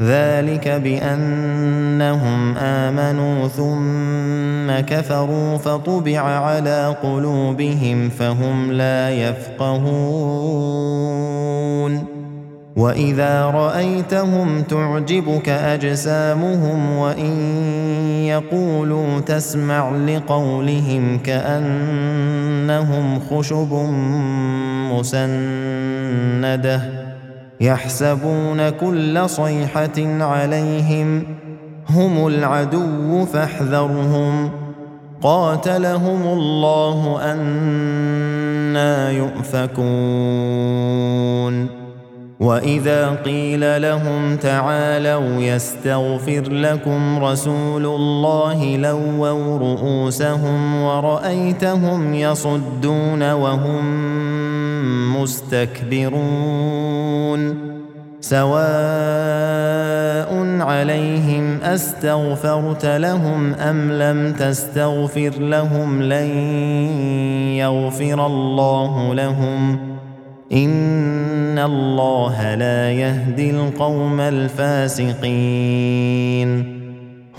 ذلك بأنهم آمنوا ثم كفروا فطبع على قلوبهم فهم لا يفقهون. وإذا رأيتهم تعجبك أجسامهم وإن يقولوا تسمع لقولهم كأنهم خشب مسندة. يحسبون كل صيحة عليهم هم العدو فاحذرهم قاتلهم الله أنا يؤفكون وإذا قيل لهم تعالوا يستغفر لكم رسول الله لووا رؤوسهم ورأيتهم يصدون وهم مستكبرون. سواء عليهم أستغفرت لهم أم لم تستغفر لهم لن يغفر الله لهم. إن الله لا يهدي القوم الفاسقين.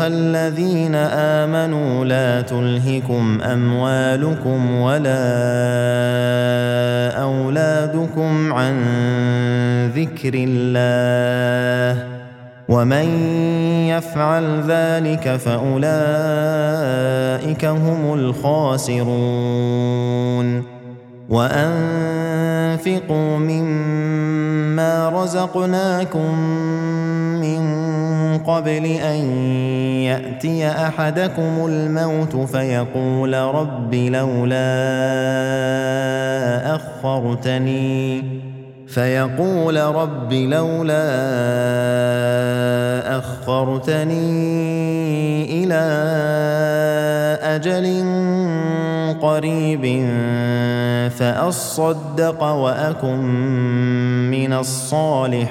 أيها الذين آمنوا لا تلهكم أموالكم ولا أولادكم عن ذكر الله. ومن يفعل ذلك فأولئك هم الخاسرون. وأنفقوا مما رزقناكم من قبل أن يأتي أحدكم الموت فيقول رب لولا أخرتني فيقول رب لولا أخرتني إلى أجل قريب فأصدق وأكن من الصالحين.